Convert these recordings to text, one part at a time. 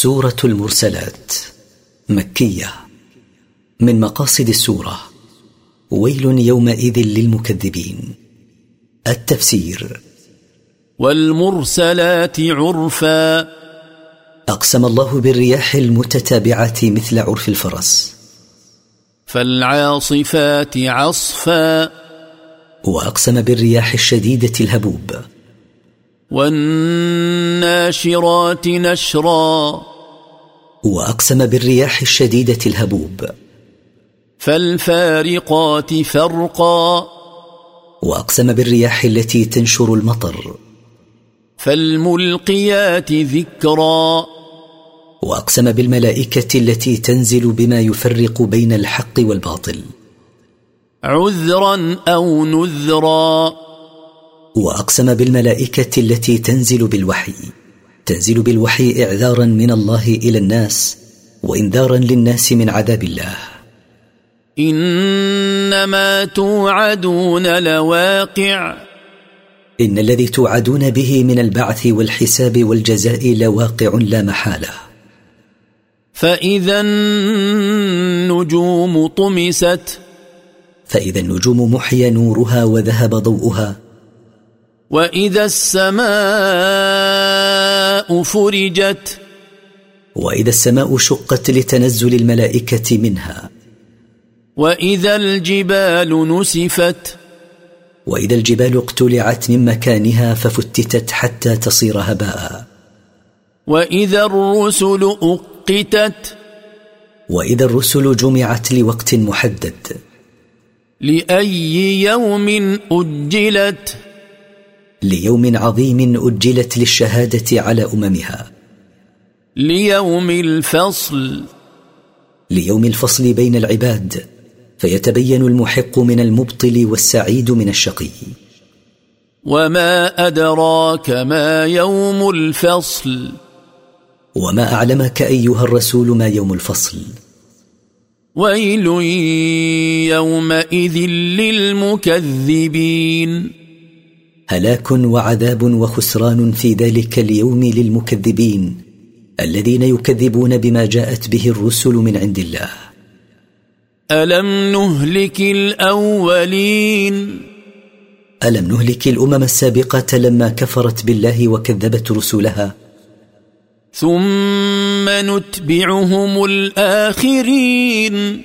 سورة المرسلات مكية من مقاصد السورة. ويل يومئذ للمكذبين. التفسير والمرسلات عرفا. أقسم الله بالرياح المتتابعة مثل عرف الفرس. فالعاصفات عصفا. وأقسم بالرياح الشديدة الهبوب. والناشرات نشرا. وأقسم بالرياح الشديدة الهبوب. فالفارقات فرقا. وأقسم بالرياح التي تنشر المطر. فالملقيات ذكرا. وأقسم بالملائكة التي تنزل بما يفرق بين الحق والباطل. عذرا أو نذرا. وأقسم بالملائكة التي تنزل بالوحي. تنزل بالوحي اعذارا من الله إلى الناس وانذارا للناس من عذاب الله. إنما توعدون لواقع. إن الذي توعدون به من البعث والحساب والجزاء لواقع لا محالة. فإذا النجوم طمست. فإذا النجوم محي نورها وذهب ضوءها. وإذا السماء فرجت. وإذا السماء شقت لتنزل الملائكة منها. وإذا الجبال نسفت. وإذا الجبال اقتلعت من مكانها ففتتت حتى تصير هباء. وإذا الرسل أقتت. وإذا الرسل جمعت لوقت محدد. لأي يوم أجلت. ليوم عظيم أجلت للشهادة على أممها. ليوم الفصل. ليوم الفصل بين العباد فيتبين المحق من المبطل والسعيد من الشقي. وما أدراك ما يوم الفصل. وما أعلمك أيها الرسول ما يوم الفصل. ويل يومئذ للمكذبين. هلاك وعذاب وخسران في ذلك اليوم للمكذبين الذين يكذبون بما جاءت به الرسل من عند الله. ألم نهلك الأولين؟ ألم نهلك الأمم السابقة لما كفرت بالله وكذبت رسلها؟ ثم نتبعهم الآخرين.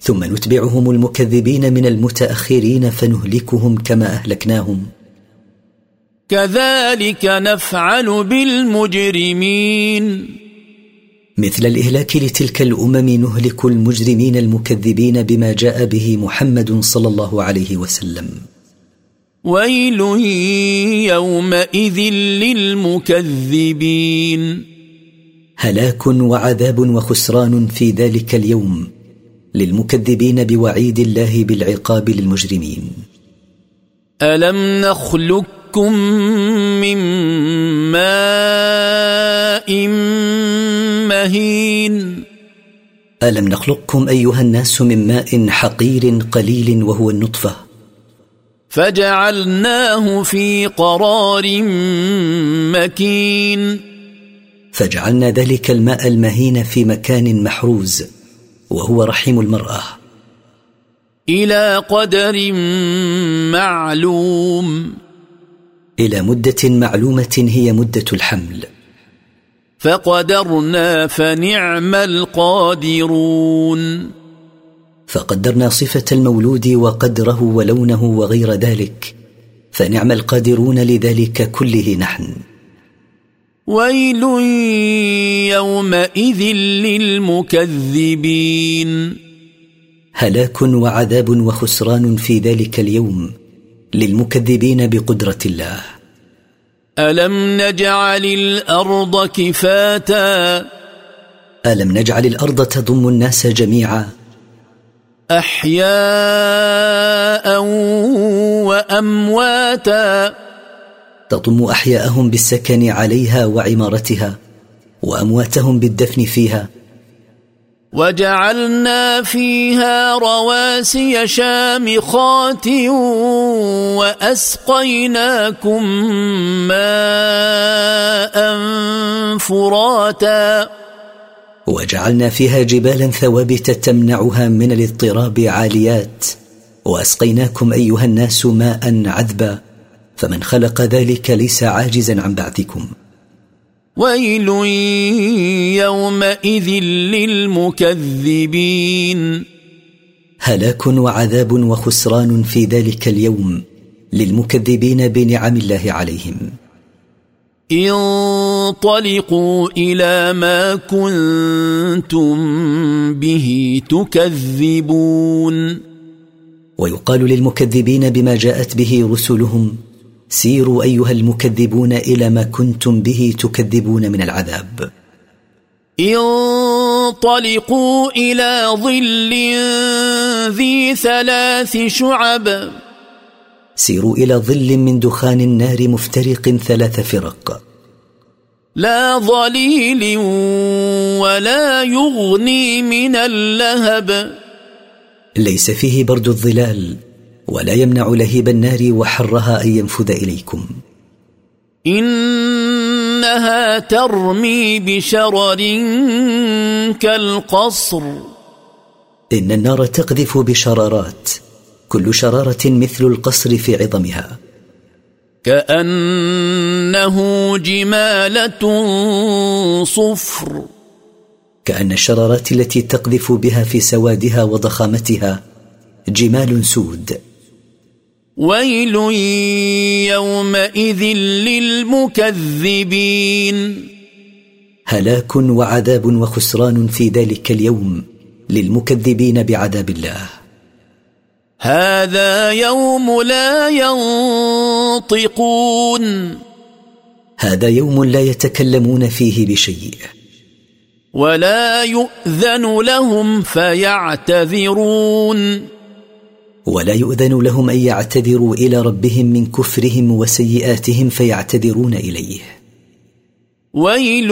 ثم نتبعهم المكذبين من المتأخرين فنهلكهم كما أهلكناهم. كذلك نفعل بالمجرمين. مثل الإهلاك لتلك الأمم نهلك المجرمين المكذبين بما جاء به محمد صلى الله عليه وسلم. ويل يومئذ للمكذبين. هلاك وعذاب وخسران في ذلك اليوم للمكذبين بوعيد الله بالعقاب للمجرمين. ألم نخلق خلقكم من ماء مهين. ألم نخلقكم أيها الناس من ماء حقير قليل وهو النطفة؟ فجعلناه في قرار مكين. فجعلنا ذلك الماء المهين في مكان محروز وهو رحم المرأة. إلى قدر معلوم. إلى مدة معلومة هي مدة الحمل. فقدرنا فنعم القادرون. فقدرنا صفة المولود وقدره ولونه وغير ذلك فنعم القادرون لذلك كله نحن. ويل يومئذ للمكذبين. هلاك وعذاب وخسران في ذلك اليوم للمكذبين بقدرة الله. ألم نجعل الأرض كفاتا؟ ألم نجعل الأرض تضم الناس جميعا؟ أحياء وأمواتا. تضم أحياءهم بالسكن عليها وعمارتها وأمواتهم بالدفن فيها وجعلنا فيها رواسي شامخات وأسقيناكم ماء فراتا. وجعلنا فيها جبالا ثوابت تمنعها من الاضطراب عاليات. وأسقيناكم أيها الناس ماء عذبا. فمن خلق ذلك ليس عاجزا عن بعثكم. ويل يومئذ للمكذبين. هلاك وعذاب وخسران في ذلك اليوم للمكذبين بنعم الله عليهم. انطلقوا إلى ما كنتم به تكذبون. ويقال للمكذبين بما جاءت به رسلهم سيروا أيها المكذبون إلى ما كنتم به تكذبون من العذاب. انطلقوا إلى ظل ذي ثلاث شعب. سيروا إلى ظل من دخان النار مفترق ثلاث فرق. لا ظليل ولا يغني من اللهب. ليس فيه برد الظلال ولا يمنع لهيب النار وحرها أن ينفذ إليكم. إنها ترمي بشرر كالقصر. إن النار تقذف بشرارات كل شرارة مثل القصر في عظمها. كأنه جمالة صفر. كأن الشرارات التي تقذف بها في سوادها وضخامتها جمال سود. ويل يومئذ للمكذبين. هلاك وعذاب وخسران في ذلك اليوم للمكذبين بعذاب الله. هذا يوم لا ينطقون. هذا يوم لا يتكلمون فيه بشيء. ولا يؤذن لهم فيعتذرون. ولا يؤذن لهم أن يعتذروا إلى ربهم من كفرهم وسيئاتهم فيعتذرون إليه. ويل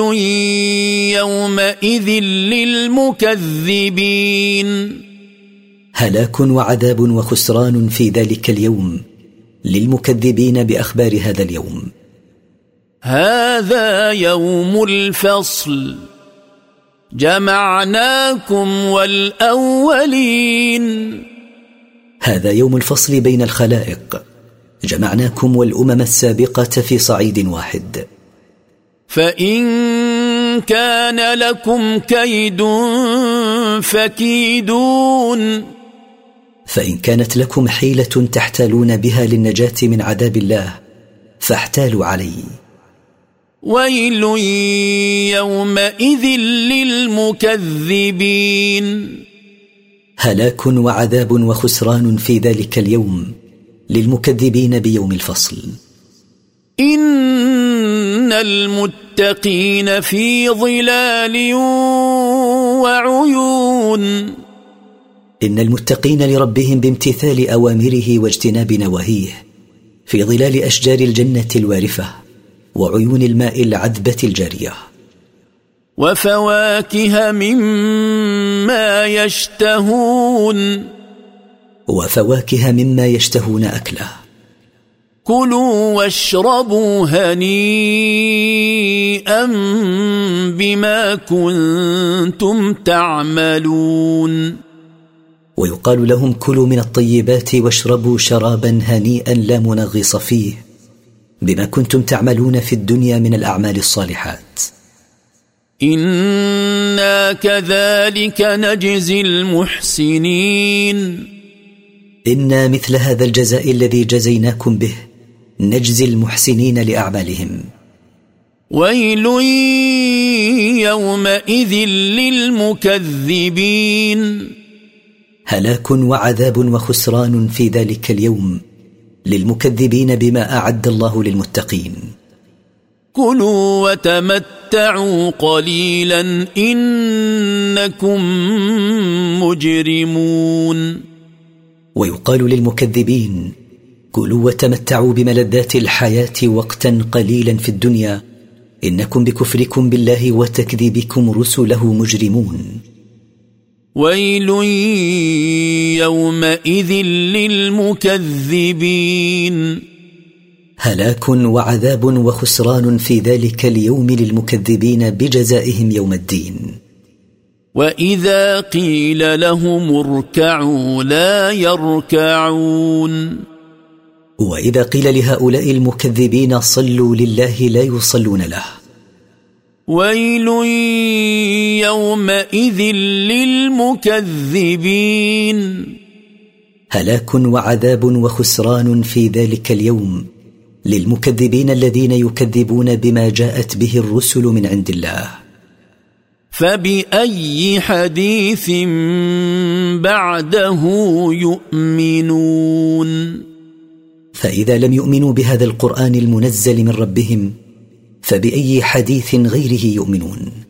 يومئذ للمكذبين. هلاك وعذاب وخسران في ذلك اليوم. للمكذبين بأخبار هذا اليوم. هذا يوم الفصل. جمعناكم والأولين. هذا يوم الفصل بين الخلائق. جمعناكم والأمم السابقة في صعيد واحد. فإن كان لكم كيد فكيدون. فإن كانت لكم حيلة تحتالون بها للنجاة من عذاب الله فاحتالوا علي ويل يومئذ للمكذبين. هلاك وعذاب وخسران في ذلك اليوم للمكذبين بيوم الفصل. إن المتقين في ظلال وعيون. إن المتقين لربهم بامتثال أوامره واجتناب نواهيه في ظلال أشجار الجنة الوارفة وعيون الماء العذبة الجارية. وفواكه مما يشتهون. وفواكه مما يشتهون اكله كلوا واشربوا هنيئا بما كنتم تعملون. ويقال لهم كلوا من الطيبات واشربوا شرابا هنيئا لا منغص فيه بما كنتم تعملون في الدنيا من الأعمال الصالحات. أنا كذلك نجزي المحسنين. أنا مثل هذا الجزاء الذي جزيناكم به نجزي المحسنين لاعمالهم. ويل يومئذ للمكذبين. هلاك وعذاب وخسران في ذلك اليوم للمكذبين بما اعد الله للمتقين. كلوا وتمتعوا قليلا انكم مجرمون ويقال للمكذبين كلوا وتمتعوا بملذات الحياة وقتا قليلا في الدنيا إنكم بكفركم بالله وتكذيبكم رسله مجرمون. ويل يومئذ للمكذبين هلاك وعذاب وخسران في ذلك اليوم للمكذبين بجزائهم يوم الدين. وإذا قيل لهم اركعوا لا يركعون. وإذا قيل لهؤلاء المكذبين صلوا لله لا يصلون له. ويل يومئذ للمكذبين. هلاك وعذاب وخسران في ذلك اليوم للمكذبين الذين يكذبون بما جاءت به الرسل من عند الله. فبأي حديث بعده يؤمنون؟ فإذا لم يؤمنوا بهذا القرآن المنزل من ربهم فبأي حديث غيره يؤمنون؟